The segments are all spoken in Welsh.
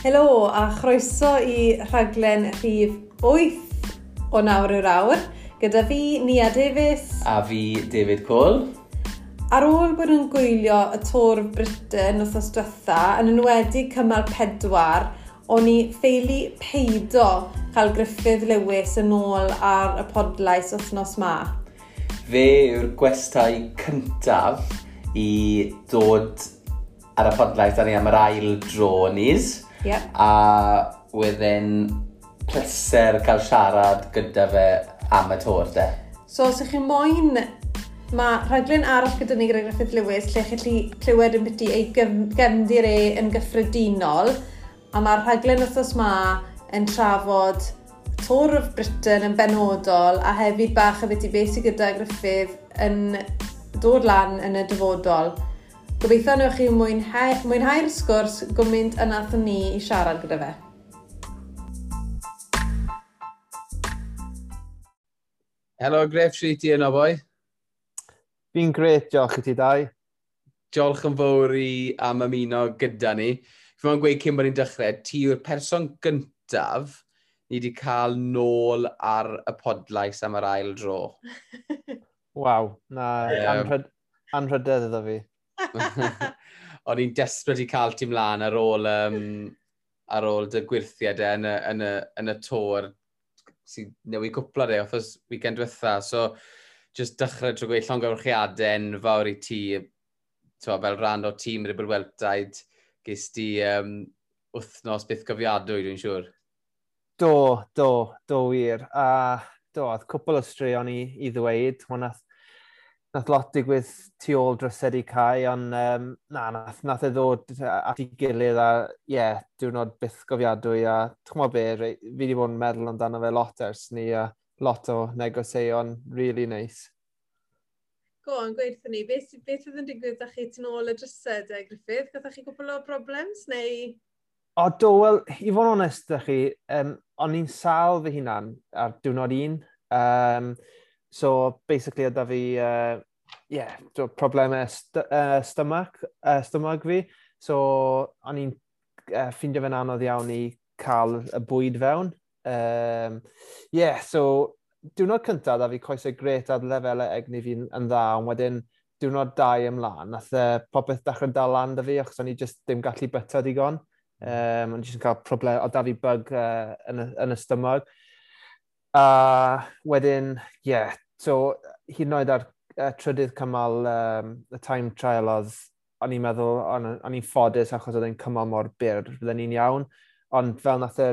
Helo a chroeso i rhaglen rhif 8 o nawr yw'r awr. Gyda fi, Nia Davies. A fi, David Cole. Ar ôl bod yn gwylio y tor Britain wrth os diwetha, yn enwedig cymal pedwar, o'n i ffeili peido cael Griffith Lewis yn ôl ar y podlais wythnos ma. Fe yw'r gwestai cyntaf i dod ar y podlais, ar ni am yr ail dro nes. Yep. A wedyn pleser cael siarad gyda fe am y tor de. So, os ych chi'n moyn Mae rhaglen arall gyda ni gyda Griffith Lewis lle chi'n chi clywed yn byty ei gefndir e yn gyffredinol a mae'r rhaglen wrthos ma yn trafod Tour of Britain yn benodol a hefyd bach a beth beth sydd gyda Griffith yn dod lan yn y dyfodol. Gobeithio nhw chi mwynhau, mwynhau'r sgwrs gwmynt y nathon ni i siarad gyda fe. Helo, gref sri ti yno boi. Fi'n gret, diolch i ti dau. Diolch yn fawr i am ymuno gyda ni. Fi ma'n gweud cyn bod ni'n dechrau, ti yw'r person gyntaf ni wedi cael nôl ar y podlais am yr ail dro. Waw, na um, anrhyd, anrhydedd iddo fi. o'n i'n desbryd i cael ti mlaen ar ôl, um, ar ôl dy gwirthiau de yn y, yn y, yn y tor sy'n newid cwpla de othos weekend diwetha. So, just dechrau trwy gweud llongorchiadau enfawr i ti, to, fel rhan o tîm Ribble Weltaid, ges ti um, wythnos byth gofiadwy, dwi'n siŵr. Do, do, do wir. A do, oedd cwpl o straeon i, i ddweud. Hwnaeth nath lot digwydd tu ôl drysedu cae, ond um, na, nath, nath e ddod at ei gilydd a, ie, yeah, diwrnod byth gofiadwy a, chmo be, re, fi wedi bod yn meddwl amdano fe lot ers ni a lot o negoseuon, really nice. Go on, gweithio ni, beth, beth oedd yn digwydd â chi tu ôl y drysed, e, Griffith? Gathoch chi gwbl o problems neu...? O, do, wel, i fod yn onest â chi, um, o'n i'n sal fy hunan ar diwrnod un. Um, So basically oedd da fi, uh, yeah, problemau st uh, stomach, uh, stomach fi. So o'n i'n uh, ffeindio fe'n anodd iawn i cael y bwyd fewn. Um, yeah, so diwrnod cyntaf da fi coesau gret ar lefelau egni fi'n yn dda, ond wedyn diwrnod dau ymlaen, nath uh, popeth dechrau dal lan da fi, achos o'n i just ddim gallu byta digon. Um, o'n i jyst yn cael problem, o da fi bug uh, yn, y, yn y stymog. A wedyn, ie, yeah, so hyd yn oed ar uh, trydydd cymal um, y time trial oedd, o'n i'n meddwl, o'n i'n ffodus achos oedd e'n cymal mor byr, fydden ni'n iawn. Ond fel nath y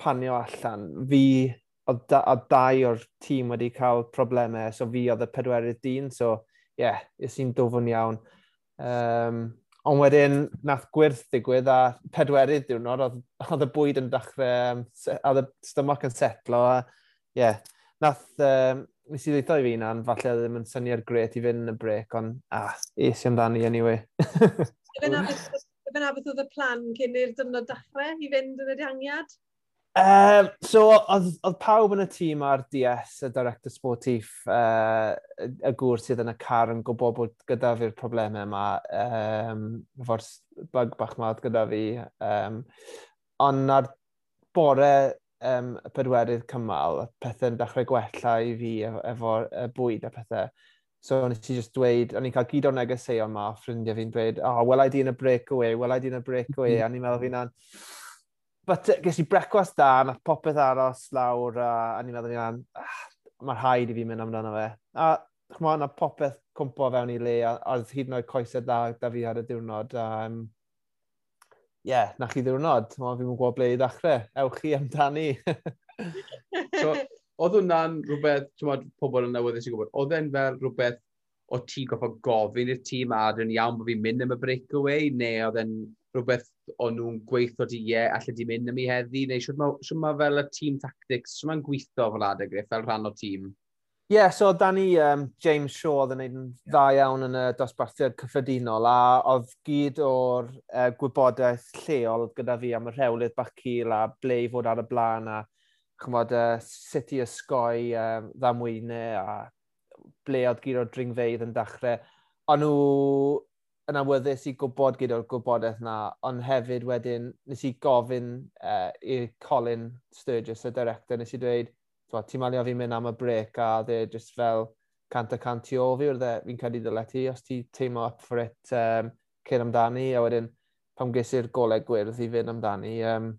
panio allan, fi, oedd da, dau o'r tîm wedi cael problemau, so fi oedd y pedwerydd dyn, so ie, yeah, is i'n dofyn iawn. Um, ond wedyn, nath gwirth digwydd a pedwerydd diwrnod, oedd, oedd y bwyd yn dechrau, oedd y stomach yn setlo, a ie, yeah, nath, um, nes i ddeitho i fi na'n falle e ddim yn syniad gret i fynd yn y brec, ond ah, es i amdani anyway. Dyna beth oedd y plan cyn i'r dynod dachrau i fynd yn y diangiad? Um, so, oedd pawb yn y tîm ar DS, y director sportif, uh, y gŵr sydd yn y car yn gwybod bod gyda fi'r problemau yma, um, Fors bug bach ma gyda fi. Um, ond ar bore um, y pedwerydd cymal, pethau'n dechrau gwella i fi efo'r efo bwyd a pethau. So nes i just dweud, o'n i'n cael gyd o'r negeseuon ma, ffrindiau fi'n dweud, oh, well I di yn break breakaway, well I di yn a breakaway, mm. a ni'n meddwl fi'n an... But ges i brecwast da, nath popeth aros lawr, a, a ni'n meddwl fi'n an, ah, mae'r haid i fi mynd amdano fe. A chmo, na popeth cwmpo fewn i le, a, a hyd yn oed coesau da, da fi ar y diwrnod, a, um, yeah, na chi ddiwrnod, ma fi'n gwybod ble i ddechrau, ewch chi amdani. so, oedd hwnna'n rhywbeth, ti'n modd, pobl yn newydd eisiau gwybod, oedd e'n fel rhywbeth o ti goffa gofyn i'r tîm a dyn iawn bod fi'n mynd am y breakaway, neu oedd e'n rhywbeth o'n nhw'n gweithio di ie, allai di mynd am i heddi, neu siwr mae ma fel y tîm tactics, siwr mae'n gweithio fel adeg, e, fel rhan o tîm? Ie, yeah, so da ni um, James Shaw oedd yn gwneud yn dda iawn yn y dosbarthiad cyffredinol a oedd gyd o'r uh, gwybodaeth lleol gyda fi am y rhewlydd bach cil a ble i fod ar y blaen a chymod, uh, sut i ysgoi um, ddamwynau a ble oedd gyd o'r dringfeidd yn dechrau. Ond nhw yn awyddus i gwybod gyd o'r gwybodaeth na, ond hefyd wedyn nes i gofyn uh, i Colin Sturgis, y director, nes i dweud, ti'n malio fi mynd am y brec a dde just fel cant a cant i ofi wrth e, fi'n cael ei ddyle ti, os ti teimlo up for it, um, cyn amdani, a wedyn pam ges i'r golau gwyrdd i fynd amdani, um,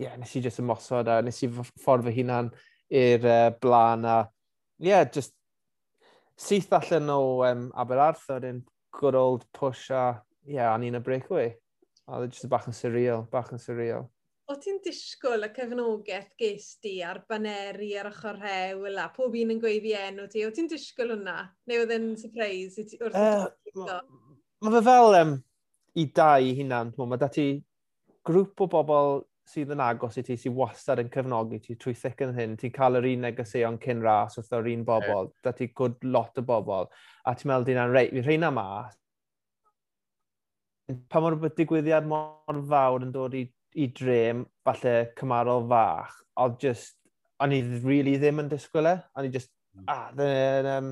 yeah, nes i just ymosod a nes i ffordd fy hunan i'r uh, blaen a yeah, just syth allan o um, Aberarth, a wedyn good old push a yeah, o'n i'n y breakaway. A oedd e just bach yn surreal, bach yn surreal o ti'n disgwyl y cefnogaeth ges di a'r baneri ar ochr hewl a pob un yn gweiddi enw ti, o ti'n disgwyl hwnna? Neu oedd yn surprise i ti wrth uh, Mae fe fel um, i dau i hunan, mae dati grŵp o bobl sydd yn agos i ti, sydd wastad yn cefnogi ti trwy thic yn hyn, ti'n cael yr un negeseuon cyn ras wrth o'r un bobl, yeah. dati good lot o bobl, a ti'n meddwl dyna'n reit, fi rhain ma, pa mor digwyddiad mor fawr yn dod i i drem, falle cymarol fach, oedd just, o'n i really ddim yn disgwyl e, o'n i just, mm. ah, dyn, um,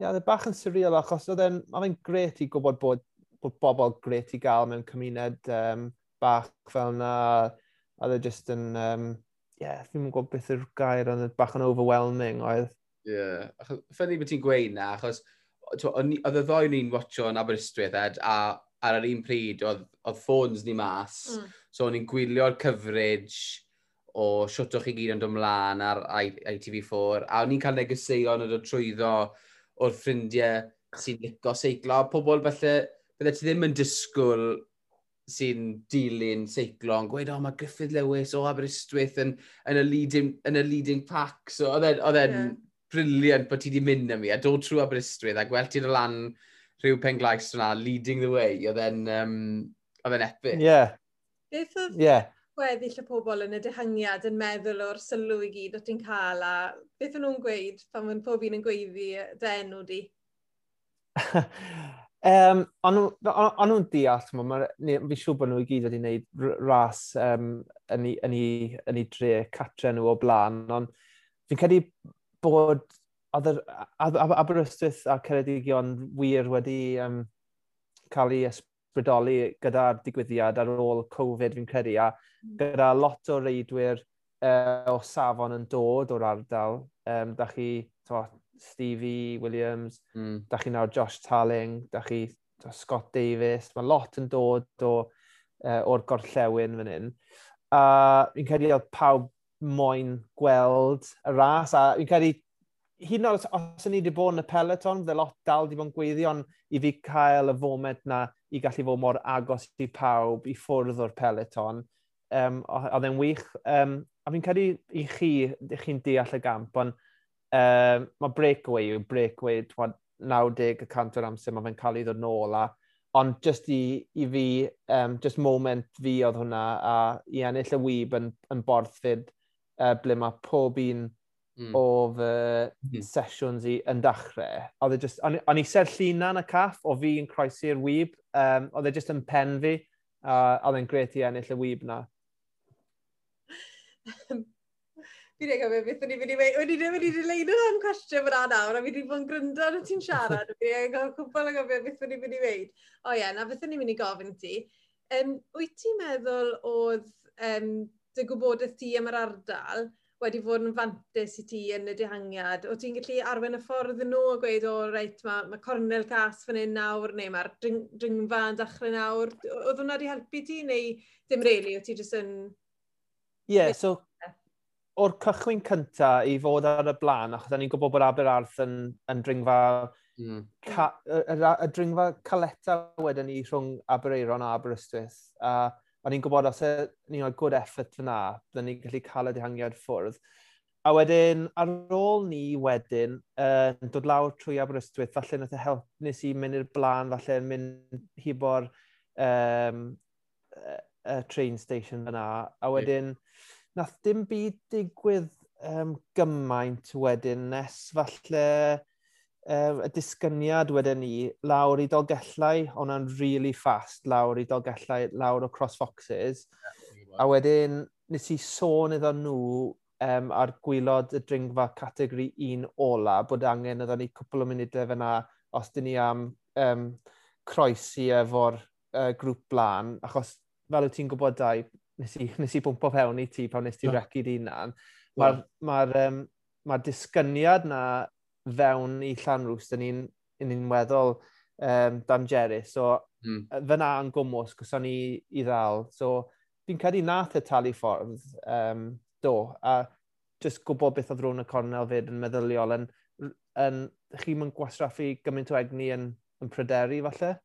yeah, dyn bach yn surreal, achos oedd e'n oedd e'n gret i gwybod bod, bod bobl gret i gael mewn cymuned um, bach fel na, oedd e just yn, um, yeah, ddim yn gwybod beth yw'r gair, ond e bach yn overwhelming oedd. Ie, yeah. ffynnu beth ti'n gweud na, achos oedd y ddoen ni'n watcho yn Aberystwyth ed, a ar yr un pryd oedd, oedd ffôns ni mas, mm. So, o'n i'n gwylio'r coverage o siwtwch chi gyd yn dod dymlaen ar ITV4, a o'n i'n cael negeseuon yn dod trwyddo o'r ffrindiau sy'n licio seiclo, a pobl felly, bydde ti ddim yn disgwyl sy'n dilyn seiclo yn gweud, o, oh, mae Griffith Lewis o Aberystwyth yn, yn, y leading, yn y leading pack. So, oedd e'n yeah. briliant bod ti wedi mynd am mi, a dod trwy Aberystwyth, a gweld ti'n lan rhyw penglais yna, leading the way. Oedd e'n um, epic. Ie, yeah, Beth oedd yeah. gweddill y pobl yn y dehangiad yn meddwl o'r sylw i gyd o ti'n cael a beth o'n nhw'n gweud pan mae'n pob un yn gweiddi dy enw di? um, ond nhw'n deall, fi siŵr bod nhw i gyd wedi gwneud ras um, yn, i, yn, i, yn i dre catre nhw o blaen, ond fi'n credu bod Aberystwyth a Ceredigion wir wedi um, cael ei brydoli gyda'r digwyddiad ar ôl Covid fi'n credu a hmm. gyda lot o reidwyr uh, o safon yn dod o'r ardal. Um, da chi to, Stevie Williams, mm. da chi nawr Josh Talling, da chi to, Scott Davis. Mae lot yn dod o, uh, o'r gorllewin fan hyn. A fi'n credu oedd pawb moyn gweld y ras a fi'n credu hyd yn oed os o'n i wedi bod yn y peleton, fydde lot dal wedi bod yn gweithio, ond i fi cael y foment na i gallu fod mor agos i pawb i ffwrdd o'r peleton, um, oedd e'n wych. Um, a fi'n credu i chi, i chi'n deall y gamp, ond um, mae breakaway yw breakaway, 90% o'r amser mae fe'n cael ei ddod nôl, a, ond just i, i fi, um, just moment fi oedd hwnna, a i ennill y wyb yn, yn borthfyd uh, ble mae pob un mm. o fy mm. sesiwns i yn dachrau, oedd e just, o'n i ser llinan y caff o fi yn croesi'r wyb, um, oedd e just yn pen fi, a uh, oedd e'n gret i ennill y wyb na. Fi wedi gofio beth o'n i'n mynd i O'n i ddim wedi leid yn am cwestiwn fyna nawr, a fi wedi bod yn gryndo yn ti'n siarad. Fi wedi gofio cwbl yn gofio beth o'n i'n mynd i wneud. O ie, na beth o'n i'n mynd i gofyn ti. Um, wyt ti'n meddwl oedd um, dy gwybodaeth ti am yr ardal wedi fod yn fantes i ti yn y dihangiad, o ti'n gallu arwen y ffordd yn nhw a gweud, o reit, mae ma cornel cas fan hyn nawr, neu mae'r dringfa yn dachrau nawr. Oedd hwnna wedi helpu ti, neu dim reili, o ti jyst yn... Ie, yeah, so o'r cychwyn cynta i fod ar y blaen, achos ni'n gwybod bod Aberarth yn, yn dringfa... Mm. Ca, y, y, y dringfa caleta wedyn ni rhwng Abereiron a Aberystwyth. A uh, o'n i'n gwybod os ni'n oed good effort fyna, byddwn ni'n gallu cael y dihangiad ffwrdd. A wedyn, ar ôl ni wedyn, uh, dod lawr trwy Aberystwyth, falle nath y e help nes i mynd i'r blaen, falle mynd hibo'r um, y train station fyna. A wedyn, yeah. nath dim byd digwydd um, gymaint wedyn nes falle um, y disgyniad wedyn ni lawr i dolgellau, ond yn really fast lawr i dolgellau, lawr o crossfoxes. Yeah, a wedyn nes i sôn iddo nhw um, ar gwylod y dringfa categori 1 ola, bod angen iddo ni cwpl o munudau fyna os dyn ni am um, croesi efo'r uh, grŵp blaen, achos fel wyt ti'n gwybod dau, nes i, nes i bwmpo fewn i ti pan nes ti yeah. recu'r unan, mae'r ma um, ma disgyniad na fewn i Llanrws, dyn ni'n ni weddol um, Dan Jerry. So, mm. fyna yn gwmwys, gwson ni i ddal. So, fi'n credu nath y talu ffordd, um, do, a jyst gwybod beth oedd rhywun y cornel fyd yn meddyliol, yn, yn, chi mae'n gwasraffu gymaint o egni yn, yn pryderu, falle?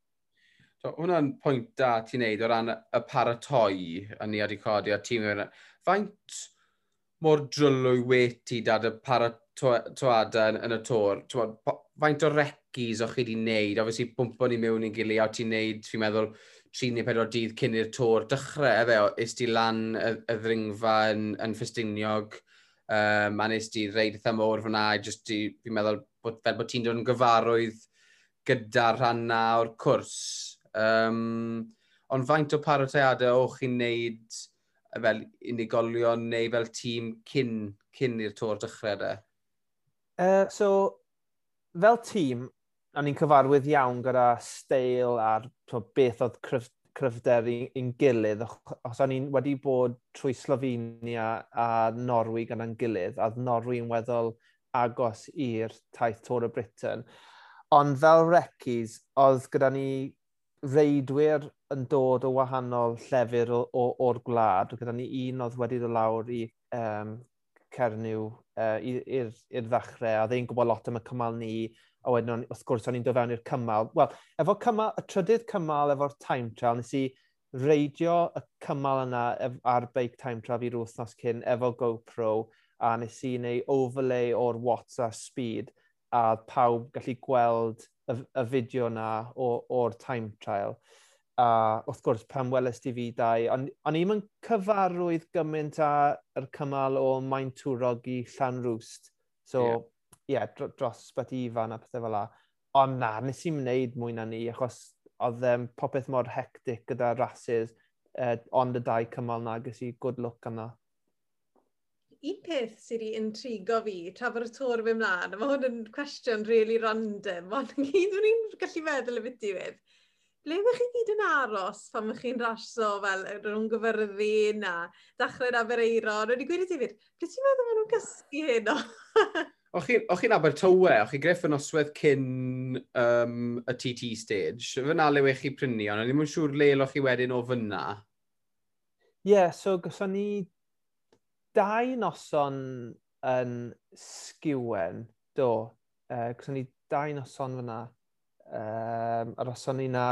So, hwnna'n pwynt da ti'n neud o ran y paratoi yn ni wedi codi o'r tîm. Faint mor drylwy wedi dad y paratoi twad yn, yn y tor, faint o recis o'ch chi wedi wneud, obviously bwmpo ni mewn i'n gilydd, a ti'n wneud, fi'n meddwl, 3 neu 4 dydd cyn i'r tor dechrau, efe, is ti lan y, y ddringfa yn, yn ffestiniog, um, a nes ti reid eitha mor fyna, just fi'n meddwl bod, fel bod ti'n dod yn gyfarwydd gyda'r rhan na o'r cwrs. Um, ond faint o paratoiadau o'ch chi'n neud fel unigolion neu fel tîm cyn, cyn i'r tor dechrau de? Uh, so, fel tîm, a ni'n cyfarwydd iawn gyda steil a'r to, beth oedd cryf, cryfder i'n gilydd, os o'n i'n wedi bod trwy Slovenia a Norwy gyda'n gilydd, a Norwy'n weddol agos i'r taith Tôr y Britain. Ond fel recis, oedd gyda ni reidwyr yn dod o wahanol llefydd o'r gwlad. Gyda ni un oedd wedi dod lawr i um, Cernyw uh, i'r ddechrau, a ddeu'n gwybod lot am y cymal ni, a wedyn, wrth gwrs, o'n i'n dod fewn i'r cymal. Wel, efo cymal, y trydydd cymal efo'r time trial, nes i reidio y cymal yna ar beic time trial fi'r wythnos cyn efo GoPro, a nes i wneud overlay o'r watts a speed, a pawb gallu gweld y, y fideo yna o'r time trial a wrth gwrs pan welest i fi dau, ond on i'm yn cyfarwydd gymaint â'r cymal o Maen Twrog i Llanrwst. So, ie, yeah. yeah, dros bet ifan a pethau fel la. Ond na, nes i'n wneud mwy na ni, achos oedd um, popeth mor hectic gyda rhasys, uh, ond y dau cymal na, gys i good look yna. Un peth sydd wedi intrigo fi, tra bod y tor fy mlaen, mae hwn yn cwestiwn really random, ond gyd o'n i'n gallu meddwl y bit diwedd ble ydych chi gyd yn aros pan ydych chi'n raso fel rhwng gyfyrddi na dachrau'n Abereiron? Wedi gweud i ti fyd, ble ti'n meddwl maen nhw'n gysgu hyn o? O'ch chi'n Abertawe, o'ch chi greff yn oswedd cyn um, y TT stage, fyna le wech chi prynu, ond ddim yn siŵr le o'ch chi wedyn o fyna. Ie, yeah, so gyson ni dau noson yn sgiwen, do. Uh, gyson ni dau noson fyna. Um, a roson ni na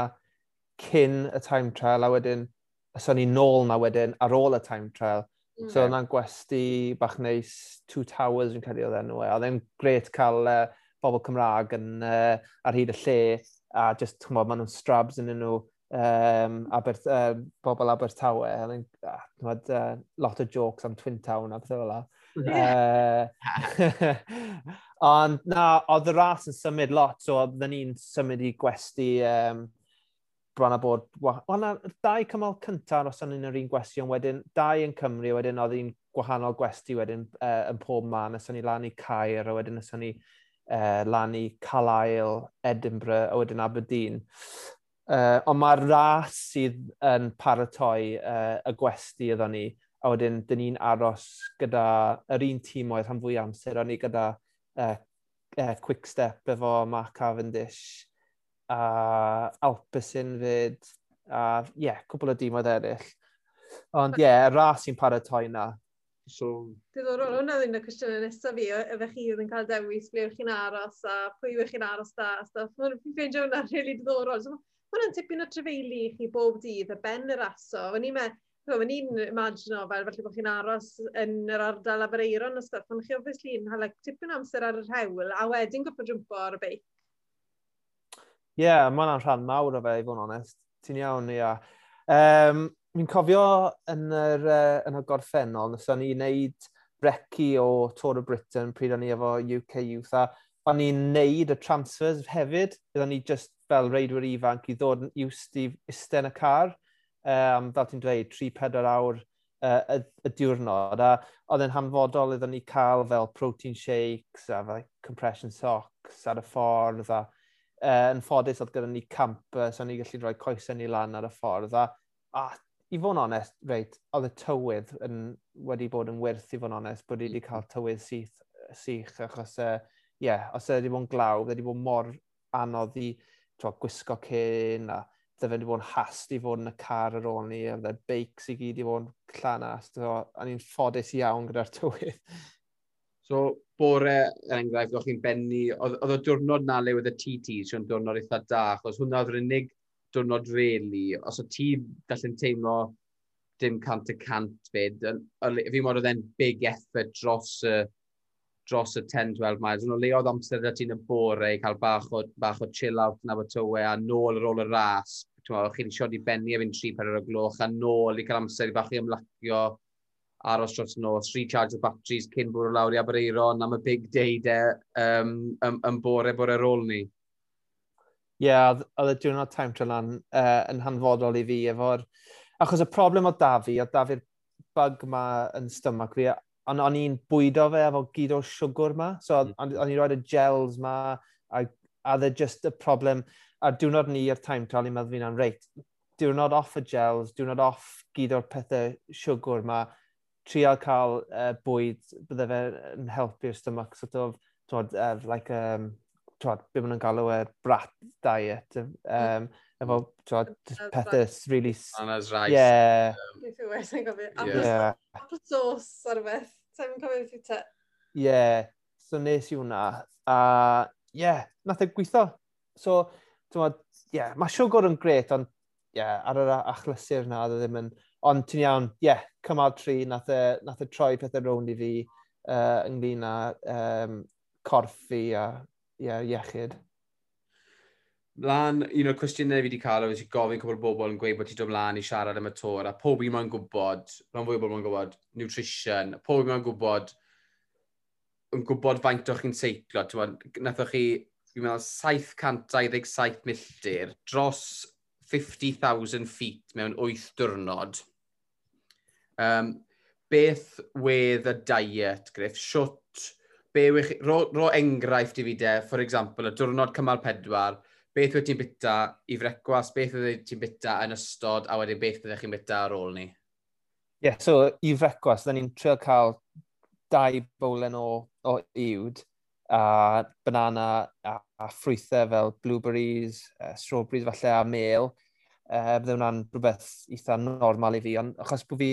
cyn y time trial, a wedyn ysyn ni nôl na wedyn ar ôl y time trial. Mm. So yna'n gwesti bach neis Two Towers yn credu oedd enw e. Oedd e'n gret cael uh, e, bobl Cymraeg yn, uh, ar hyd y lle a just, chymod, maen nhw'n strabs yn nhw um, aber, uh, e, bobl Abertawe. Oedd e'n uh, uh, lot o jokes am Twin Town a bethau fel la. Uh, ond na, oedd y ras yn symud lot, so oedden ni'n symud i gwesti um, bron a bod... Wel, na, dau cymal cyntaf os o'n yr un gwestiwn, wedyn dau yn Cymru, wedyn oedd un gwahanol gwesti wedyn uh, yn pob man, nes o'n i lan i Caer, a wedyn nes o'n i uh, lan i Calail, Edinburgh, a wedyn Aberdeen. Uh, ond mae'r ras sydd yn paratoi uh, y gwesti ydyn ni, a wedyn dyn ni'n aros gyda yr un tîm oedd rhan fwy amser, o'n i gyda uh, uh, Quickstep efo Mark Cavendish, a Alpesyn fyd, a ie, yeah, cwbl o dîmoedd eraill. Ond ie, yeah, ras sy'n paratoi na. So... Diddorol, hwnna ddim y cwestiynau nesaf fi, efo chi oedd yn cael dewis ble yw'ch chi'n aros a pwy yw'ch chi'n aros da. Mae'n ffeindio hwnna'n rili really diddorol. So, hwnna'n tipyn o trefeili i chi bob dydd, y ben yr aso. Fy ni'n Wel, so, ni'n imagino fel felly bod chi'n aros yn yr ardal Abereiron o stuff, ond chi obviously yn hala tipyn amser ar yr hewl, a wedyn gwybod jwmpo ar y beic. Ie, yeah, mae hwnna'n rhan mawr o fe, i fod yn onest. Ti'n iawn, ia. Um, Mi'n cofio yn yr, uh, yn y gorffennol, nes ni wneud brecu o Tour of Britain pryd o'n ni efo UK Youth, a o'n ni'n neud y transfers hefyd. byddwn ni just fel reidwyr ifanc i ddod yn iwst i iste y car, um, fel ti'n dweud, 3-4 awr uh, y, y diwrnod. A oedd yn hanfodol iddyn ni cael fel protein shakes a fel compression socks ar y ffordd a uh, yn ffodus oedd gyda ni camp, uh, so ni gallu rhoi coesau ni lan ar y ffordd. A, a i fod yn onest, reit, oedd y tywydd yn, wedi bod yn wirth i fod yn onest, bod i wedi cael mm-hmm. tywydd syth, sych, achos, ie, uh, yeah, os e wedi bod yn glaw, e wedi bod mor anodd i tro, gwisgo cyn, a ddefen wedi bod yn hast i fod yn y car ar ôl ni, a dde'r beics i gyd i fod yn llanast, so, a ni'n ffodus iawn gyda'r tywydd. So, bore, er enghraifft, o'ch chi'n bennu, oedd y diwrnod na le oedd y TT, sy'n diwrnod eitha da, achos hwnna oedd yr unig diwrnod reli. Os o ti gallu'n teimlo dim cant y cant fyd, fi mor oedd e'n big effort dros y, dros y 10-12 miles. Ond o le oedd amser da ti'n y bore i cael bach o, bach o chill out na fo tywe a nôl ar ôl y ras. Chi wedi siodi benni a fi'n 3-4 o gloch a nôl i cael amser i bach i ymlacio aros dros nos, recharge o batteries cyn bwrw lawr i Abereiron am y big day de um, ym, ym bore bore ar ôl ni. Ie, yeah, oedd y diwrnod time trial an, uh, yn hanfodol i fi efo'r... Achos y problem o Dafi, oedd Dafi'r bug ma yn stymac fi, ond o'n i'n bwydo fe efo gyd o siwgr ma, so hmm. o'n i'n rhoi y gels ma, a, a dde just y problem, a diwrnod ni i'r time trial i'n meddwl fi'n reit, diwrnod off y gels, diwrnod off gyd o'r pethau siwgr ma, trial cael uh, bwyd bydde fe yn helpu'r stomach sort of, twod, uh, like, um, twod, be maen nhw'n galw e, brat diet, um, mm. efo, twod, pethau really... Anna's rice. Yeah. Um, yeah. Apple sauce ar y beth. Ta'n cofio beth te. Yeah. So nes i hwnna. A, uh, yeah, nath e gweithio. So, twod, yeah, mae siwgr yn gret, ond, yeah, ar yr achlysur na, e ddim yn... Ond ti'n iawn, ie, yeah, cymal tri, nath e, nath e troi pethau rownd i fi uh, ynglyn â um, corff fi a yeah, iechyd. Lan, un o'r cwestiynau fi wedi cael oedd eisiau gofyn cwbl bobl yn gweud bod ti'n dod mlaen i siarad am y tor, a pob un mae'n gwybod, rhan fwy o bobl mae'n gwybod, nutrition, pob un mae'n gwybod, yn gwybod faint o'ch chi'n seiclo. Nathoch chi, fi'n meddwl, 727 milltir dros 50,000 feet mewn 8 diwrnod. Um, beth wedd y diet, Griff? Siwt, be wych, ro, ro enghraifft i fi de, for example, y diwrnod cymal pedwar, beth wedi ti'n bita i frecwas, beth wedi ti'n bita yn ystod, a wedyn beth wedi chi'n bita ar ôl ni? Ie, yeah, so i frecwas, da ni'n trio cael dau bowlen o, o iwd, a banana a, a ffrwythau fel blueberries, uh, strawberries falle a mel, Uh, bydde hwnna'n rhywbeth eitha normal i fi, ond achos bod fi,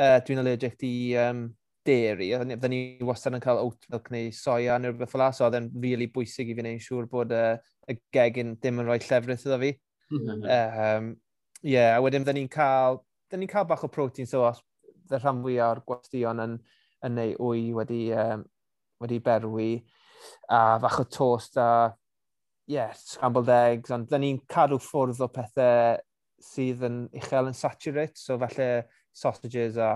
uh, dwi'n allergic i um, dairy, fydden ni wastad yn cael oat milk neu soia neu rhywbeth fel la, so oedd e'n rili really bwysig i fi wneud siŵr bod uh, y gegin ddim yn rhoi llefrith iddo fi. Mm -hmm. um, yeah, a wedyn fydden ni'n cael, fydden ni'n cael bach o protein, so os y rhan fwy o'r gwestiwn yn, yn neu wy wedi, um, wedi berwi, a fach o toast a yeah, scrambled eggs, ond dyn ni'n cadw ffwrdd o pethau sydd yn uchel yn saturate, so falle sausages a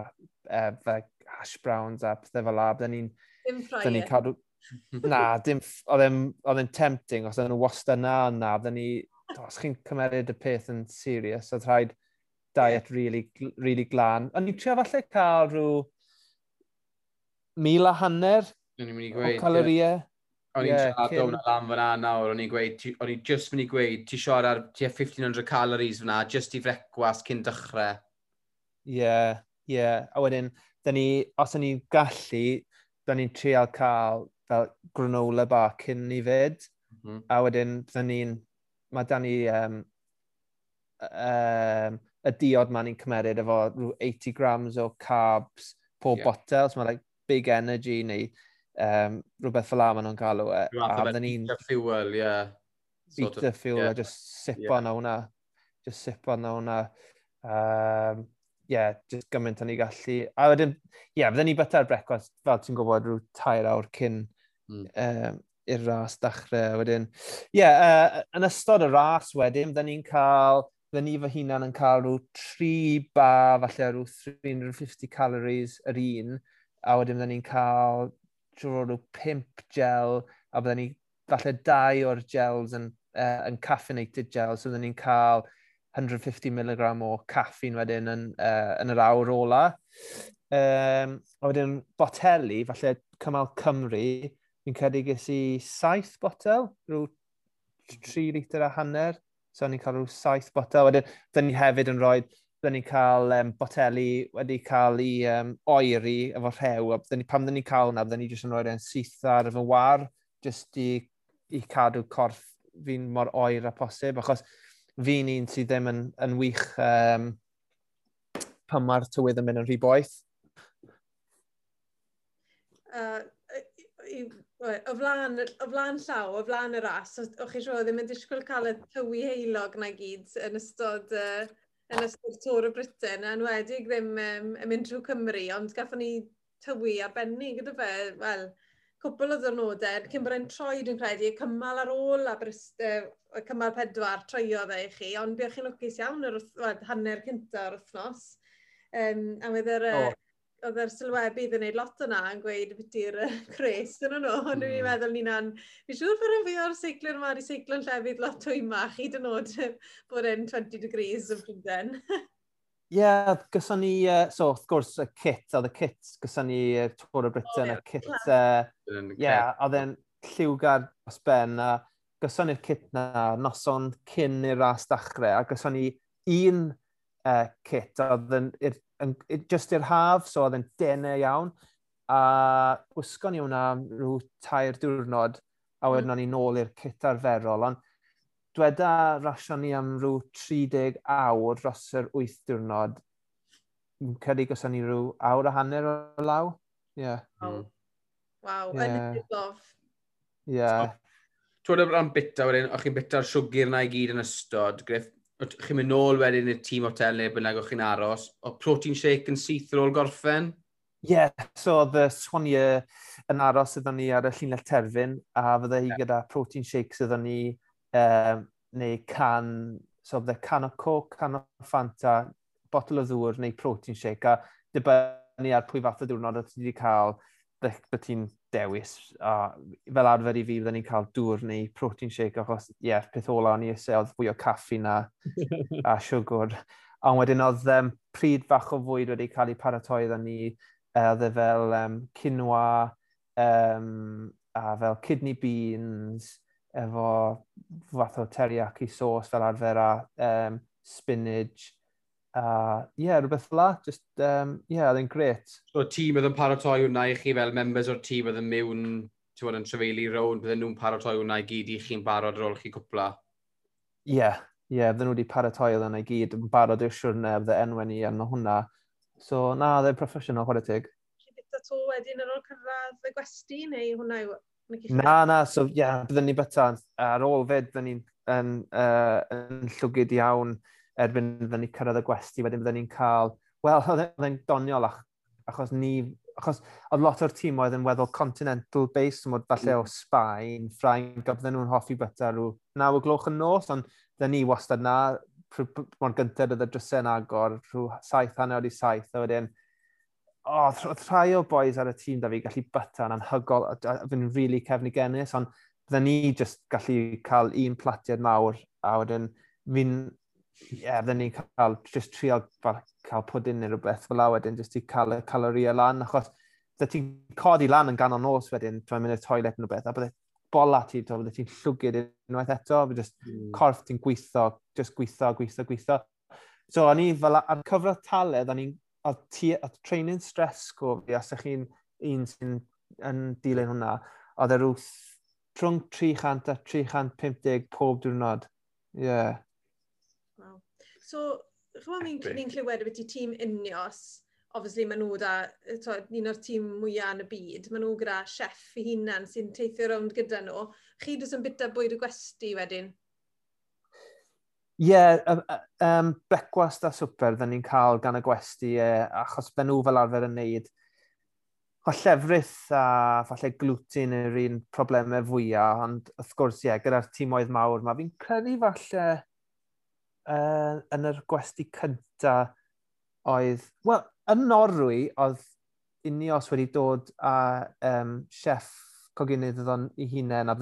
uh, hash browns a pethau fel la. Dyn ni'n... Dim ffrae. cadw... na, dim... Oedd e'n tempting, os oedd nhw wast yna na, dyn ni... Os chi'n cymeryd y peth yn serious, oedd rhaid diet really, really glan. Ond ni'n trio falle cael rhyw mil a hanner o caloriau. Yeah. O'n i'n yeah, siarad o'n lan fyna nawr, o'n i'n gweud, o'n i'n just mynd i gweud, ti siarad ar tua 1500 calories fyna, just i frecwas cyn dechrau. Ie, yeah, ie. Yeah. A wedyn, ni, os o'n i'n gallu, da ni'n trial cael fel granola bar cyn i fyd. Mm -hmm. A wedyn, da ni'n, mae da ni um, um, y diod ma'n ni'n cymeryd efo 80 grams o carbs pob yeah. botel, so mae like, big energy neu um, rhywbeth fel la maen nhw'n galw e. A fydden ni'n... Fuel, ie. Yeah. Sort beta of, fuel, yeah. a just sip yeah. on hwnna. Just sip on hwnna. Um, yeah, just gymaint o'n i gallu. A wedyn, ie, yeah, fydden ni byta'r brecwast, fel ti'n gwybod, rhyw tair awr cyn mm. um, i'r ras dachrau. Wedyn, ie, yeah, uh, yn ystod y ras wedyn, fydden ni'n cael fydden ni fy hunan yn cael rhyw 3 ba, falle rhyw 350 calories yr un, a wedyn fydden ni'n cael siwr nhw pimp gel, a byddwn ni falle dau o'r gels yn, uh, yn caffeinated gel, so byddwn ni'n cael 150mg o caffeine wedyn yn, uh, yn yr awr ola. Um, a wedyn boteli, falle cymal Cymru, fi'n credu ges i saith botel, rhyw 3 litr a hanner, so ni'n cael rhyw 7 botel. Wedyn, dyn ni hefyd yn rhoi byddwn ni'n cael um, boteli wedi cael ei um, oeri efo rhew, a byddwn ni, pam byddwn ni'n cael hwnna, byddwn ni jyst yn rhoi'r e'n syth ar fy war, jyst i, i cadw corff fi'n mor oer a posib, achos fi'n un sydd ddim yn, yn wych um, pan mae'r tywydd yn mynd yn rhy boeth. Uh, o flaen, o flaen llaw, o flaen y ras, o'ch chi siŵr ddim yn disgwyl cael y tywi heilog na gyd yn ystod uh, yn ystod Tôr y Britain, a'n wedig ddim um, yn mynd trwy Cymru, ond gaffon ni tywi arbennig gyda fe, wel, cwbl o ddwrnodau, cyn bod e'n troi dwi'n credu, cymal ar ôl a brist, uh, cymal pedwar, troio fe i chi, ond byddwch chi'n lwcus iawn yr well, hanner cynta o'r wythnos. Um, a wedi'r... Uh, Oh oedd yr sylwebydd yn gwneud lot yna yn gweud beti'r uh, cres yn nhw. Ond mm. dwi'n hmm. meddwl ni'n an... Fi'n siŵr bod yn fi o'r seiclwyr yma, wedi seiclon llefydd lot o mach hyd yn oed bod yn 20 degrees yn Bryden. Ie, yeah, gyson ni, uh, so wrth gwrs, y kit, oedd y kit, gyson ni uh, Tôr y Britain, oh, y kit, ie, uh, yeah, oedd e'n lliwgar os ben, a gyson ni'r kit na noson cyn i'r ras dachrau, a gyson ni un uh, kit oedd yn just i'r haf, so oedd yn denau iawn, a gwisgo ni hwnna rhyw tair diwrnod, a wedyn mm. ni nôl i'r cit arferol, ond dweda rasio ni am rhyw 30 awr dros yr 8 diwrnod, cyrru gosod ni rhyw awr a hanner o law. Yeah. Hmm. Wow, wow. Yeah. yn y gof. Yeah. Twyd am bita wedyn, o'ch chi'n bita'r siwgr na i gyd yn ystod, Griff, chi'n mynd nôl wedyn i'r tîm hotel neu bynnag o'ch chi'n aros, o protein shake yn syth ar ôl gorffen? Ie, yeah, so oedd y Swania yn aros iddo ni ar y llunell terfyn, a fydde hi yeah. gyda protein shakes iddo ni, um, neu can, so fydde can o coke, can o Fanta, botol o ddŵr neu protein shake, a dibynnu ar pwy fath o diwrnod o ti wedi cael, bydde ti'n dewis. A fel arfer i fi, byddwn ni'n cael dŵr neu protein shake, achos, ie, yeah, peth ola o'n i eisiau oedd fwy o caffi na a siwgr. Ond wedyn oedd um, pryd fach o fwyd wedi cael ei paratoi iddyn ni, oedd e fel um, quinoa, um, a fel kidney beans, efo fath o teriyaki sauce fel arfer a um, spinach, A uh, yeah, rhywbeth fel la, just, um, yeah, oedd e'n gret. So, tîm oedd yn paratoi hwnna i chi fel members o'r tîm oedd yn mewn, ti'n bod yn trefeili rown, bydden nhw'n paratoi hwnna i gyd i chi'n barod ar ôl chi cwpla? Ie, yeah, ie, yeah, bydden nhw wedi paratoi oedd yna i gyd, yn barod i'r siwrne, bydde enwen i arno hwnna. So, na, oedd e'n proffesiynol, chwarae tig. Chi bita to wedyn ar ôl cyrraedd y gwesti, neu hwnna yw... Na, na, so, ie, yeah, bydden ni byta ar ôl fyd, bydden ni'n yn, uh, yn llwgyd iawn erbyn fydden ni cyrraedd y gwesti, wedyn fydden ni'n cael... Wel, oedd e- e'n doniol ach, achos ni... Achos oedd lot o'r tîm oedd yn weddol continental base, mod falle mm. o Sbaen, Ffrainc, a bydden nhw'n hoffi byta rhyw naw o gloch yn nos, ond dyn ni wastad na, mor gyntaf oedd y drysau'n agor, rhyw saith hanner i saith, a wedyn, o, oh, rhai o boys ar y tîm da fi gallu byta'n anhygol, a fy'n rili really cefnigennus, ond bydden ni just gallu cael un platiad mawr, a wedyn fi'n yeah, fydden ni'n cael, just trial cael pwdyn neu rhywbeth fel la wedyn, just i cael y caloria lan, achos da ti'n codi lan yn ganol nos wedyn, dwi'n mynd i'r toilet neu rhywbeth, a bydde bola ti, bydde ti'n llwgyd unwaith eto, bydde just mm. corff ti'n gweithio, just gweithio, gweithio, gweithio. So, o'n i fel, ar cyfro taledd, o'n i'n, oedd training stress go fi, os ych chi'n un sy'n yn dilyn hwnna, oedd e rhyw rhwng 300 a 350 pob diwrnod. Ie. Yeah. So, chymod ni'n ni clywed beth i tîm unios, obviously maen nhw da, to, un o'r tîm mwyaf yn y byd, maen nhw gyda chef i hunan sy'n teithio rownd gyda nhw. Chi dwi'n yn bita bwyd y gwesti wedyn? Ie, yeah, um, brecwast a swper, dyn ni'n cael gan y gwesti, uh, achos ben nhw fel arfer yn neud o llefrith a falle glwtin yw'r un problemau fwyaf, ond wrth gwrs, ie, yeah, gyda'r tîmoedd mawr, mae fi'n credu falle uh, yn yr gwesti cynta oedd, wel, yn Norwy oedd unios wedi dod a um, chef cogynydd oedd i hunain, a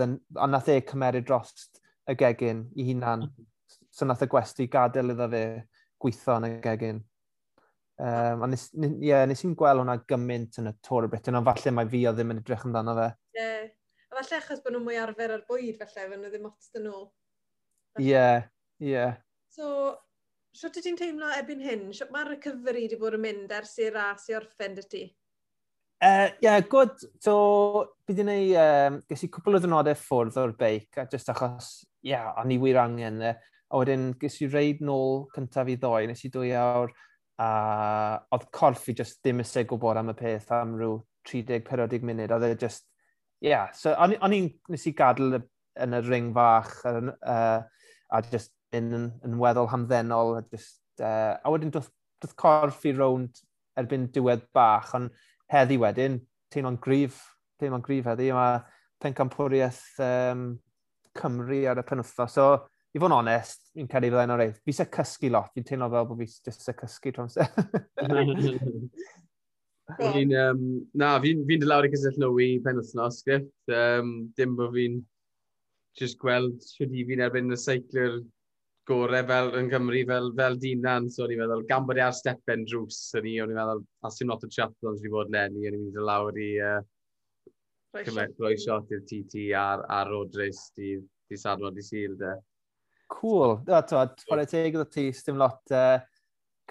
a nath e cymeryd dros y gegin i hunan. Mhm. So nath y gwesti gadael iddo fe gweithio yn y gegin. Um, a nes, yeah, nes i'n gweld hwnna gymaint yn y tor y Britain, ond falle mae fi o ddim yn edrych amdano fe. Ie. Yeah. A falle achos bod nhw'n mwy arfer ar bwyd, falle, fe nhw ddim ots dyn nhw. Ie, ie. So, sio ti ti'n teimlo ebyn hyn? Sio mae'r recovery wedi bod yn mynd ers i'r ras i orffen dy ti? Ie, Uh, yeah, good. So, bydd i'n ei, um, ges i cwpl o ddynodau ffwrdd o'r beic, a just achos, ie, yeah, o'n i wir angen. Uh, a wedyn, ges i reid nôl cyntaf i ddoi, nes i dwy awr, a oedd corff i just ddim ysau gwybod am y peth am rhyw 30-40 munud. Oedd e just, ie, yeah. so o'n i'n, nes i gadw yn y ring fach, uh, a just yn, yn yn weddol hamddenol. Just, uh, a wedyn doth, corff i rownd erbyn diwedd bach, ond heddi wedyn, teimlo'n grif, teimlo'n grif heddi, mae pencampwriaeth um, Cymru ar y penwthnos. So, i fod yn onest, fi'n cael ei fydda'n o'r reith. Fi se cysgu lot, fi'n teimlo fel bod fi jyst se cysgu trwy'n se. fi'n, um, na, fi'n fi dylawr i cysyll nhw i penwthnos, wythnos, Um, dim bod fi'n just gweld sydd i fi'n erbyn y seiclwyr gorau fel yn Cymru fel, fel dinan, so ni'n meddwl, gan bod e ar stepen drws, o'n i'n meddwl, a sy'n lot o sydd wedi bod lenni, o'n i'n mynd i lawr i uh, roi shot i'r TT a'r, ar road race di, di sadwad i syl de. Cool. Da, to, chwarae teg gyda ti, sdim lot uh,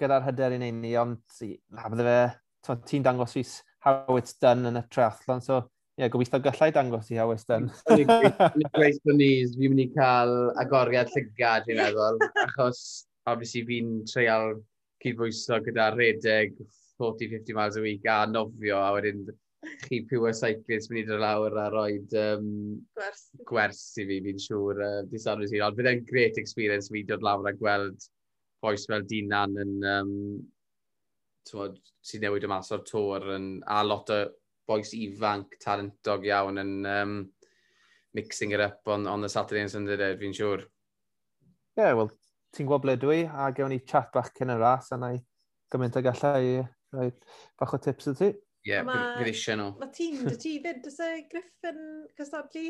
gyda'r hyder i'n ei ond na, bydde fe, ti'n dangos fis how it's done yn y triathlon, so yeah, gobeithio gallai dangos i Howes dyn. Yn gweith bod ni, fi'n mynd i cael agoriad llygad, fi'n meddwl, achos obviously fi'n treial cydbwyso gyda redeg 40-50 miles a week a nofio, a wedyn chi pure cyclist mynd i dod lawr a roed um, gwers. gwers i fi, fi'n siŵr, uh, disanwyd sy'n Ond fydde'n great experience fi dod lawr a gweld boes fel Dinan yn um, sy'n newid y mas o'r tor yn, a lot o boes ifanc talentog iawn yn um, mixing it up on, on the Saturday and Sunday day, fi'n siŵr. Ie, yeah, wel, ti'n gwybod ble dwi, a gewn ni chat bach cyn y ras, a na i gymaint o gallai i roi bach o tips o ti. Ie, yeah, fydd eisiau nhw. Mae tîm dy ti fyd, dys y e Griff yn cystadlu?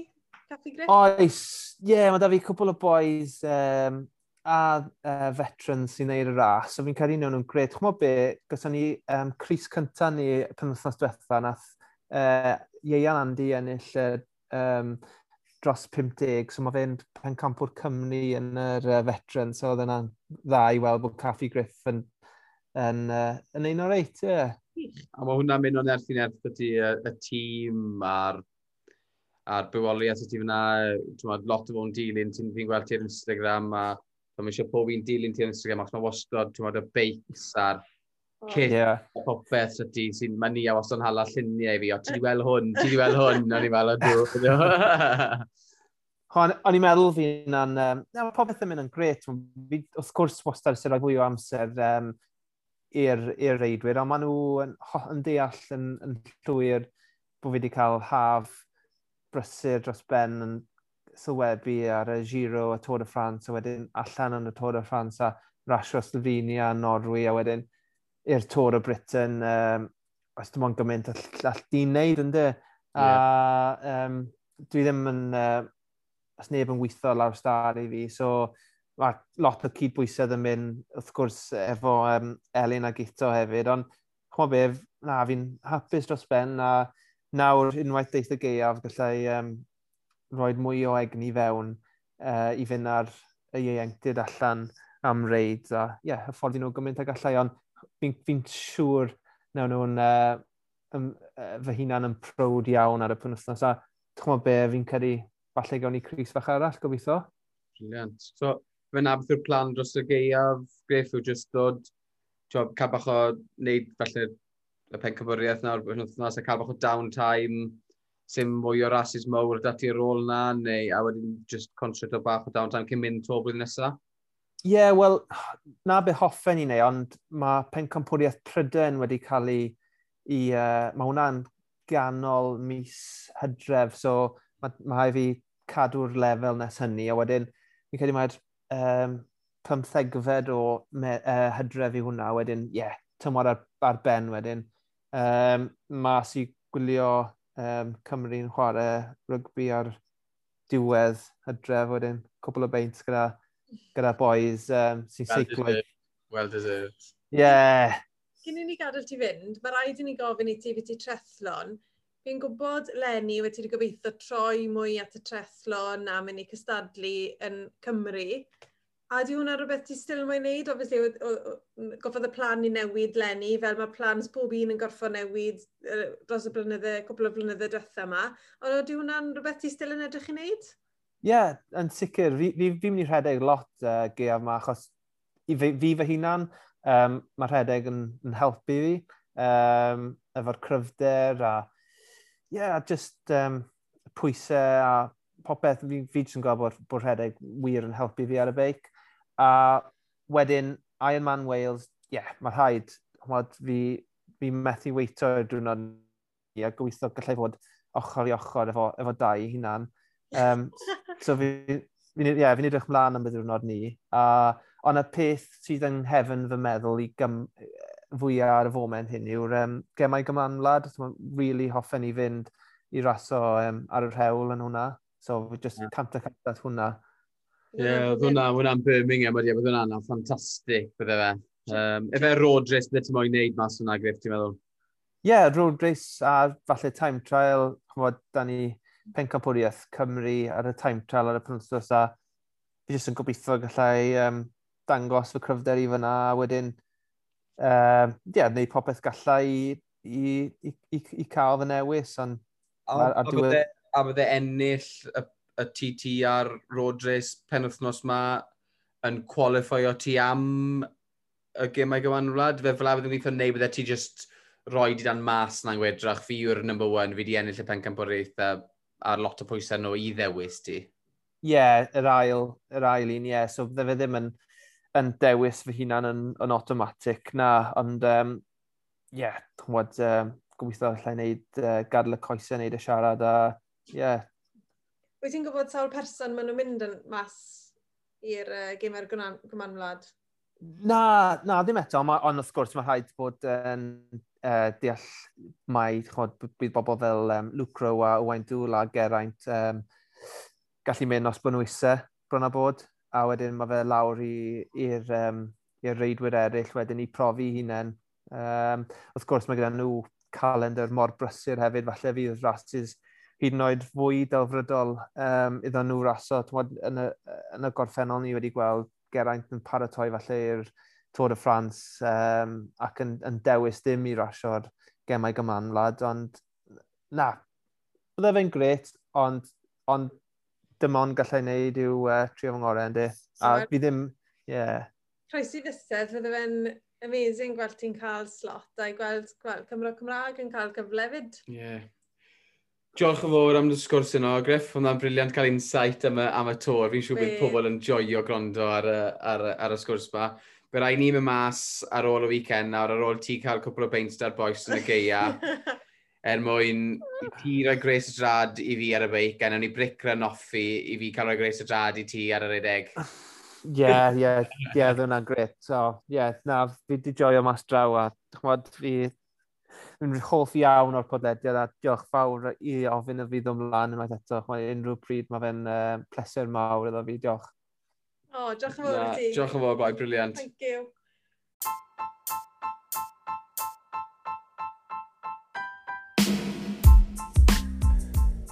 Caffi Griff? Oes, ie, yeah, mae da fi cwbl o boys um, a uh, veterans sy'n neud y ras, so fi'n cael un o'n nhw'n gred. Chmo be, gysyn ni um, Cris cynta ni penwthnos diwetha, nath uh, Ieian Andy ennill uh, um, dros 50, so mae fe'n pencampwr Cymru yn yr uh, veteran, so oedd yna'n dda i weld bod Caffi Griff yn, yn, uh, yn un o'r reit, ie. Yeah. A mae hwnna'n mynd o'n erthyn erth ydy y, y tîm a'r a'r bywoliaeth ydy fyna, lot o fo'n dilyn, ti'n fi'n gweld ti'r Instagram a pan mae eisiau pob un dilyn ti'r Instagram, achos mae wastod, ti'n y beics a'r cyff yeah. popeth sydd sy'n mynia os o'n hala lluniau i fi, o ti wedi weld hwn, ti wedi weld hwn, o'n i'n meddwl, o dŵr. O'n i'n meddwl fi na'n, um, na, popeth yn mynd yn gret, fi wrth gwrs wastad sy'n rhoi fwy o amser um, i'r reidwyr, ond maen nhw yn, yn deall yn, yn llwyr bod fi wedi cael haf brysur dros ben yn sylwebu ar y Giro a Tôr de France, a wedyn allan yn y Tôr de France a rasio Slovenia a Norwy, a wedyn i'r Tôr o Britain, um, os dim ond gymaint all, di'n neud, wneud ynddo. A yeah. um, dwi ddim yn, uh, os neb yn weithio lawr star i fi, so mae lot o cydbwysedd yn mynd wrth gwrs efo um, Elin a Gito hefyd, ond chwmod be, na, fi'n hapus dros ben, a nawr unwaith deith y geiaf gallai um, rhoi mwy o egni fewn uh, i fynd ar y ieuenctid allan am reid, a ie, yeah, hyfforddi nhw gymaint ag allai, ond fi'n fi siŵr nawn nhw'n uh, um, uh, fy hunan yn prowd iawn ar y penwthnos. A chymod be, fi'n credu falle gawn ni Cris fach arall, gobeithio. Brilliant. So, fe na beth yw'r plan dros y geiaf, greff yw jyst dod, tiob, cael bach o wneud falle y pencymwriaeth nawr, wythnos, a cael bach o downtime, sy'n mwy o rasis mowr dati ar ôl na, neu a wedyn just concert o bach o downtime cyn mynd to blwyddyn nesaf? Ie, yeah, wel, na be hoffen i neu, ond mae pencampwriaeth Pryden wedi cael ei... i uh, mae hwnna'n ganol mis hydref, so mae ma fi cadw'r lefel nes hynny, a wedyn fi'n credu mae'r um, pymthegfed o me, uh, hydref i hwnna, wedyn, ie, yeah, tymor ar, ar ben wedyn. Um, mae si gwylio um, Cymru'n chwarae rygbi ar diwedd hydref wedyn, cwbl o beint gyda gyda boys um, sy'n well seiclo. Well deserved. Yeah. Cyn i ni gadael ti fynd, mae rhaid i ni gofyn i ti fi ti trethlon. Fi'n gwybod, Lenny, wedi ti gobeithio troi mwy at y trethlon a mynd i cystadlu yn Cymru. A di hwnna rhywbeth ti still mae'n neud? Obviously, goffodd y plan i newid Lenny, fel mae plans pob un yn gorffo newid dros y blynydde, cwbl o blynydde diwetha yma. Ond di hwnna'n rhywbeth ti still yn edrych i wneud? Ie, yeah, yn sicr, fi, fi, fi'n mynd i rhedeg lot uh, geaf yma, achos i fi, fi fy hunan, um, mae rhedeg yn, yn helpu fi, um, efo'r cryfder a, yeah, just um, pwysau a popeth, fi, fi jyst yn gwybod bod, bod rhedeg wir yn helpu fi ar y beic. A wedyn, Ironman Wales, ie, yeah, mae rhaid, mod, fi, fi methu weithio y drwnod ni a gweithio gallai fod ochr i ochr efo, efo dau hunan. Um, So fi, fi'n yeah, fi edrych mlaen am y ddiwrnod ni. A, ond y peth sydd yn hefyn fy meddwl i gym, fwyaf ar y foment hyn yw'r um, gemau gymanlad. So, Mae'n really hoffen i fynd i raso um, ar y rhewl yn hwnna. So, just yeah. cant a cant at hwnna. Ie, yeah, hwnna, hwnna'n Birmingham, wedi bod hwnna'n ffantastig, bydde fe. Um, efe road race bydde ti'n moyn wneud mas hwnna, Griff, ti'n meddwl? Ie, yeah, road race a falle time trial, chymod, da ni pencapwriaeth Cymru ar y time trial ar y penwthnos a fi jyst yn gobeithio gallai um, dangos fy cryfder i fyna a wedyn um, yeah, neud popeth gallai i, i, i, i, i cael fy newis ond ar, ar diwedd... A bydde ennill y, y TT ar road race penwthnos ma yn qualifio ti am y gymau gywanwlad, fe fel a byddwn ni'n neu bydde ti just roi di dan mas na'n gwedrach fi yw'r number one, fi di ennill y pencampwriaeth a a lot o pwysau nhw i ddewis ti. Ie, yeah, yr ail, yr ail un, ie. Yeah. So fydde fe ddim yn, yn dewis fy hunan yn, yn automatic na, ond ie, um, yeah, wad, um, gobeithio allai wneud, uh, gadl y coesau wneud y siarad a ie. Yeah. Wyt ti'n gwybod sawl person maen nhw'n mynd yn mas i'r uh, gymer gymanwlad? Na, na, ddim eto, ond wrth gwrs mae rhaid bod yn um, uh, deall mai, chod, bydd bobl fel um, Lucro a Owain Dŵl a Geraint um, gallu mynd os bod nhw eisiau bron a bod, a wedyn mae fe lawr i'r um, reidwyr eraill wedyn i profi hunain. Um, wrth gwrs mae gyda nhw calendar mor brysur hefyd, falle fydd rhasys hyd yn oed fwy delfrydol um, iddo nhw raso. Tmod, yn, y, yn y gorffennol ni wedi gweld Geraint yn paratoi falle i'r Tôr y Ffrans um, ac yn, yn dewis dim i rasio'r gemau gymanlad, ond na, bydde fe'n gret, ond, ond dim ond gallai wneud yw e, uh, trio fy ngorau ynddi. A fi ddim, ie. Yeah. Croesi fysedd, fydde fe'n amazing gweld ti'n cael slot a gweld, gweld Cymro Cymraeg yn cael gyfle fyd. Ie. Yeah. Diolch yn fawr am y sgwrs yno, Griff. Hwna'n briliant cael insight am y, am y tor. Fi'n siŵr bydd pobl yn joio grondo ar, ar, ar y sgwrs yma. Fe rai ni mynd mas ar ôl y weekend nawr, ar ôl ti cael cwpl o beint da'r boes yn y geia. er mwyn i ti roi gres y drad i fi ar y beic, a ni bric rhan offi i fi cael roi gres y drad i ti ar yr edeg. Ie, ie, ie, ddwna'n gret. So, ie, yeah, na, fi di joio mas draw a, chmod, fi Dwi'n hoff iawn o'r podlediad a diolch fawr i ofyn y fydd ymlaen unwaith eto. Mae unrhyw pryd mae fe'n uh, pleser mawr iddo fi. Diolch. O, oh, diolch yn fawr i ti. Diolch yn fawr, bai, briliant. Thank you.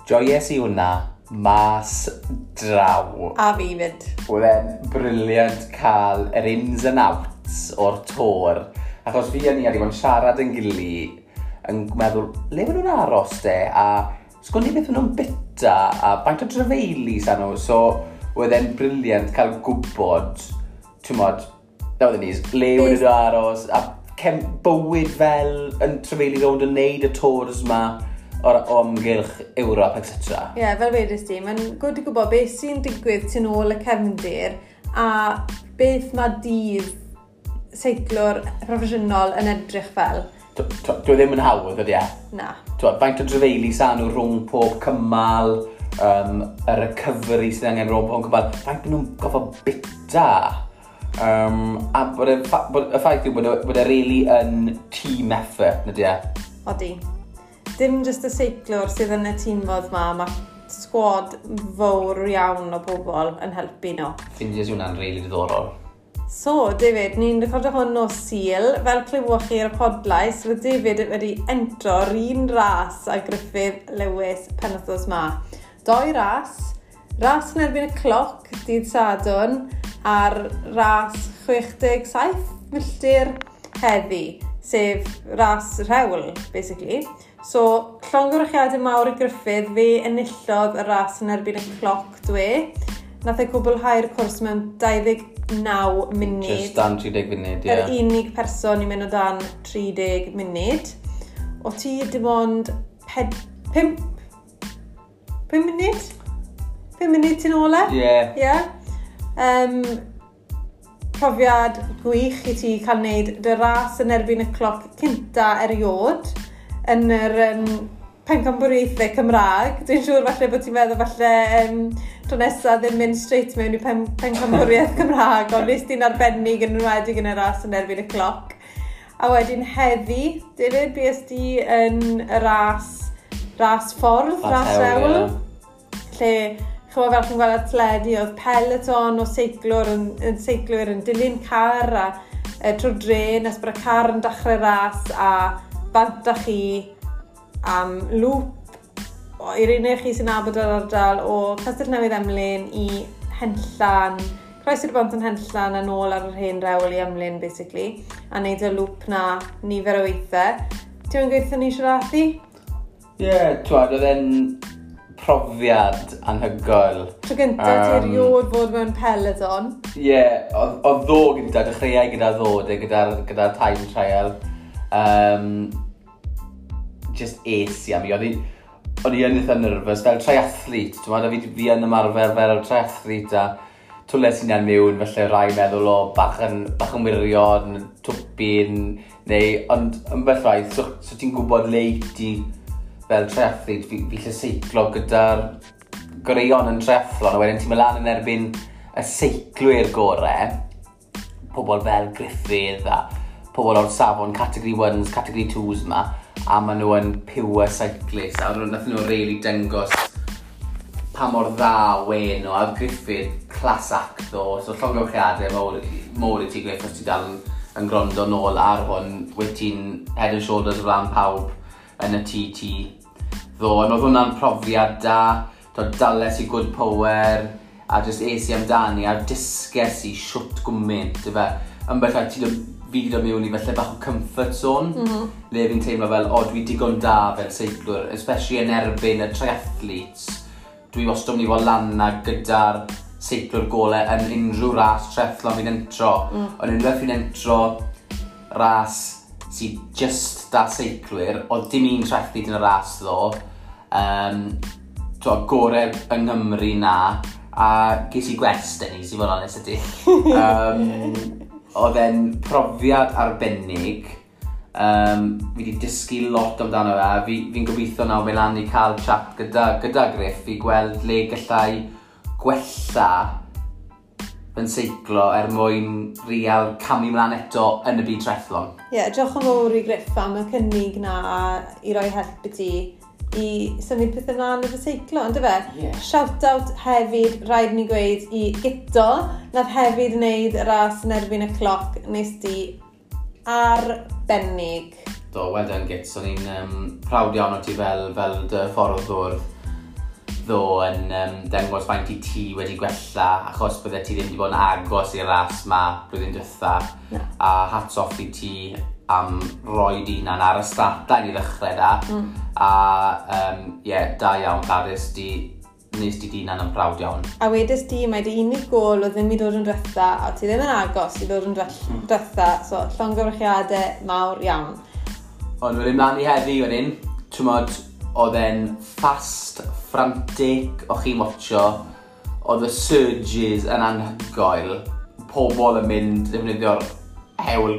Joies i hwnna mas draw. A fi mynd. Oedd e'n briliant cael yr ins and outs o'r tor. Achos fi a ni wedi bod yn siarad yn gili yn meddwl, le maen nhw'n aros de, a sgwn i beth nhw'n bita, a baint o drefeili sa nhw, so oedd e'n briliant cael gwybod, ti'n modd, na oedd yn is, le maen nhw'n aros, a cem bywyd fel yn trefeili rownd yn neud y tours ma, o'r amgylch Ewrop, etc. Ie, yeah, fel wedys ti, mae'n gwrdd i gwybod beth sy'n digwydd tu ôl y cefndir a beth mae dydd seiclwr proffesiynol yn edrych fel dwi e ddim yn hawdd ydy e? Na. Twa, faint o drefeili sa'n nhw rhwng pob cymal, um, y recovery sydd angen rhwng pob cymal, faint nhw'n gofo bita. Um, a bod y, bod y ffaith yw bod, bod e really yn team effort, ydy e? Odi. Dim jyst y seiclwr sydd yn y tîm fodd ma, mae sgwad fawr iawn o bobl yn helpu nhw. Ffindio's yw'n rili really diddorol. So, David, ni'n recordio hwn o Sil. Fel clywch chi ar y podlais, fe David wedi entro'r un ras a Griffith Lewis penwthos ma. Doi ras, ras yn erbyn y cloc dydd Sadwn a'r ras 67 milltir heddi, sef ras rhewl, basically. So, llongyfrychiadau mawr i Griffith, fe enillodd y ras yn erbyn y cloc dwe. Nath ei cwblhau'r cwrs mewn 20 9 munud. Just dan 30 munud, ie. Yeah. Yr unig person i mynd o dan 30 munud. O ti dim ond 5 munud? 5 munud ti'n ola? Ie. Yeah. Yeah. Um, profiad gwych i ti cael wneud dy ras yn erbyn y cloc cynta eriod yn yr um, pencamboreithau Cymraeg. Dwi'n siŵr falle bod ti'n meddwl falle um, tro nesaf ddim mynd straight mewn i pen, pencamboriaeth Cymraeg, ond nes ti'n arbennig yn enwedig yn y ras yn erbyn y cloc. A wedyn heddi, David, di yn y ras, ras ffordd, ras, ras ewl. Yeah. Lle, chymod fel chi'n gweld atledi, oedd peleton o seiglwr yn, yn seiglwyr yn dilyn car a e, trwy dre nes bod y car yn dechrau ras a bantach chi am lŵp i'r unig chi sy'n abod yr ardal o Castell Newydd Emlyn i Henllan, Croes i'r Bont yn Henllan a nôl ar yr hen rewl i Emlyn, basically, a wneud y lŵp na nifer o weithiau. Ti'n gweithio ni siarathu? Ie, yeah, twad, oedd e'n profiad anhygoel. Tro gyntaf, um, ti erioed fod mewn peloton. Ie, yeah, oedd ddo gyda, dechreuau gyda ddo, e, gyda'r gyda time trial. Um, just es i am i. O'n i yn eitha nervous, fel triathlete. Ti'n meddwl, fi, fi yn ymarfer fel triathlete a twles i'n mewn, felly rai meddwl o bach yn, bach yn wirion, yn twpin, neu, ond ymwbeth rai, so, so ti'n gwybod le ti fel triathlete, fi, fi lle seiclo gyda'r greion yn triathlon, a wedyn ti'n mynd yn erbyn y seiclwyr gorau, pobl fel Griffith a pobl o'r safon, category 1s, category 2s yma, a maen nhw yn pure cyclist. A nath nhw really dangos pa mor dda wen o. A Griffith class act o. So llongywiadau mowr, mowr i ti Griff os ti dal yn, yn grondo nôl ar hwn wyt ti'n head and shoulders o flan pawb yn y TT ddo. Ond oedd hwnna'n profiad da to dales i good power a just es i amdani a disges i siwt gwmynt yfe yn bellach ti'n fi do mewn i felly bach o comfort zone, mm -hmm. le fi'n teimlo fel, o, dwi digon da fel seiclwr, especially yn erbyn y triathletes. Dwi wastad yn mynd i fod lan na gyda'r seiclwr golau yn unrhyw ras trefflon fi'n entro. Mm. Ond unrhyw fi'n entro ras sydd just da seiclwyr, o dim un triathlete yn y ras ddo, um, to, gorau yng Nghymru na, a ges i gwest, Denise, i fod onest ydy. Um, oedd e'n profiad arbennig. Um, fi wedi dysgu lot amdano fe. Fi'n fi, fi gobeithio nawr mae lan i cael chat gyda, gyda Griff i gweld le gallai gwella yn seiclo er mwyn real camu mlaen eto yn y byd trethlon. Ie, yeah, diolch yn fawr i Griff am y cynnig na i roi help i ti i symud pethau mlaen yn y seiclo, ond fe? Yeah. Shout-out hefyd, rhaid ni gweud, i Gito, nath hefyd wneud y ras yn erbyn y cloc, nes di arbennig. Do, wedyn Gits, o'n i'n um, prawd iawn o ti fel, fel dy ffordd ddwrdd. Ddo yn um, dengos faint i ti wedi gwella achos bydde ti ddim wedi bod yn agos i'r ras ma blwyddyn dwytha, diwetha a hats off i ti am roi roed unan ar y statau i ddechrau da. Mm. A um, yeah, da iawn, Garys, di nes di dynan yn prawd iawn. A wedys di, mae di unig gol o ddim i ddod yn dretha, a ti ddim yn agos i ddod yn dretha, mm. so llongyfrychiadau mawr iawn. Ond wedyn mlaen i heddi wedyn, twmod, oedd e'n fast, frantic o chi'n watcho, oedd y surges yn anhygoel, pobl yn mynd ddefnyddio'r hewl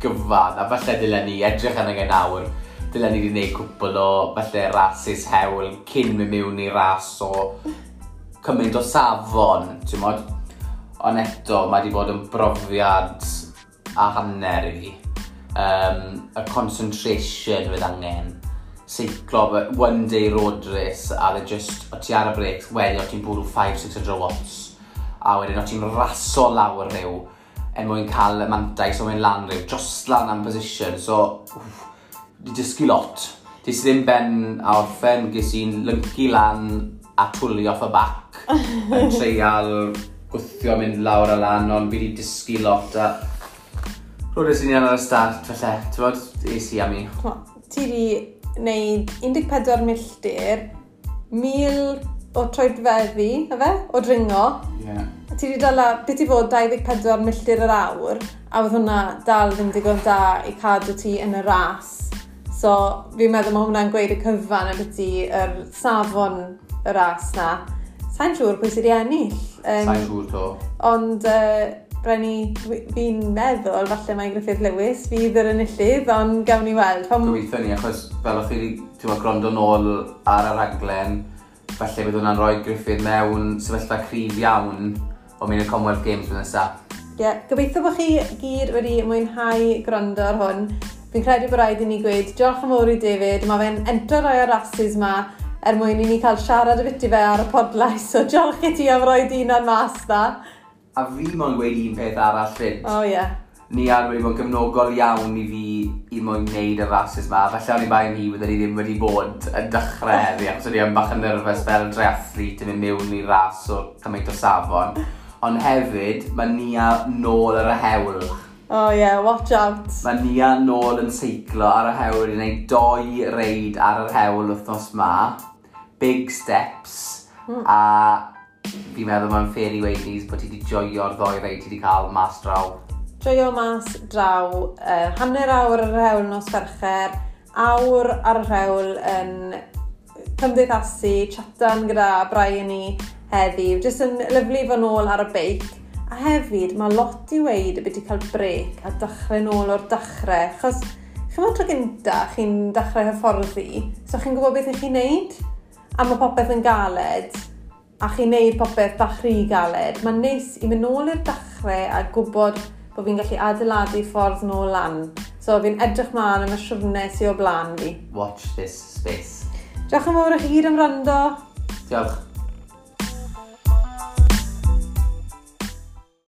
gyfan, a falle dylen ni edrych yn angen nawr, dylen ni wedi gwneud cwpl o falle rasis hewl cyn mynd mewn i ras o cymaint o safon, ti'n modd? Ond eto, mae wedi bod yn brofiad a hanner i fi. Um, y concentration fydd angen seiclo one day road race a dde just, o ti ar y breaks, wedyn o ti'n bwrw 5-600 watts a wedyn o ti'n raso lawr rhyw er mwyn cael y mantais er o mynd lan rhyw, just lan am position, so wff, di dysgu lot. Di sydd ddim ben a orffen, ges i'n lyncu lan a twlio off y bac, yn treial gwythio mynd lawr a lan, ond fi di dysgu lot a Rwy'n sy'n iawn ar y start, felly, ti'n bod, es i am i. Ti di wneud 14 milltir, 1000 o troedfeddi, efe? O dringo. Yeah. Ti wedi dala, beth i fod 24 milltir yr awr, a fydd hwnna dal ddim digon da i cadw ti yn y ras. So, fi'n meddwl mae hwnna'n gweud y cyfan y byddi yr safon y ras na. Sa'n siŵr pwy sydd wedi ennill. Um, Sa'n siŵr to. Ond uh, rhaid fi'n meddwl, falle mae Griffith Lewis, fydd yr enillydd, ond gawn ni weld. Pam... Gobeithio ni, achos fel o'ch chi wedi gwrando nôl ar y raglen, falle bydd hwnna'n rhoi Griffith mewn sefyllfa cryf iawn o mynd y Commonwealth Games yn nesaf. Ie, yeah. gobeithio bod chi gyd wedi mwynhau gwrando ar hwn. Fi'n credu bod rhaid i ni gweud diolch yn fawr i David, mae fe'n entro rhoi o'r rasis yma er mwyn i ni cael siarad y biti fe ar y podlais, so diolch i ti am roi dyn o'n mas dda. A fi mo'n gweud un peth arall fyd. O oh, ie. Yeah ni ar wedi bod yn gefnogol iawn i fi i mwyn wneud y rases ma. Felly o'n i bai ni wedi'n ni ddim wedi bod yn dechrau heddi, achos o'n i yn bach yn nerfus fel dreathlet yn mynd mewn i ras o cymaint o safon. Ond hefyd, mae ni a nôl ar y hewl. Oh yeah, watch out. Mae ni a nôl yn seiclo ar y hewl i wneud doi reid ar yr hewl wythnos ma. Big steps. Mm. A fi'n meddwl mae'n fair i weid bod ti wedi joio'r ddoi reid ti wedi cael mas draw joio mas draw uh, hanner awr ar y rhewl nos fercher, awr ar y rhewl yn cymdeithasu, chatan gyda Brian i heddiw, jyst yn lyflu fy nôl ar y beic. A hefyd, mae lot i weid y byd i cael brec a dechrau nôl o'r dechrau, Chos, chi'n meddwl tro gynta chi'n dechrau hyfforddi, so chi'n gwybod beth ych chi'n neud, a mae popeth yn galed, a chi'n neud popeth bach rhy galed. Mae'n neis i mynd nôl i'r dechrau a gwybod bod fi'n gallu adeiladu ffordd nôl lan. So fi'n edrych mlaen am y siwrne sy'n o blaen fi. Watch this space. Diolch yn fawr i chi gyd am rando. Diolch.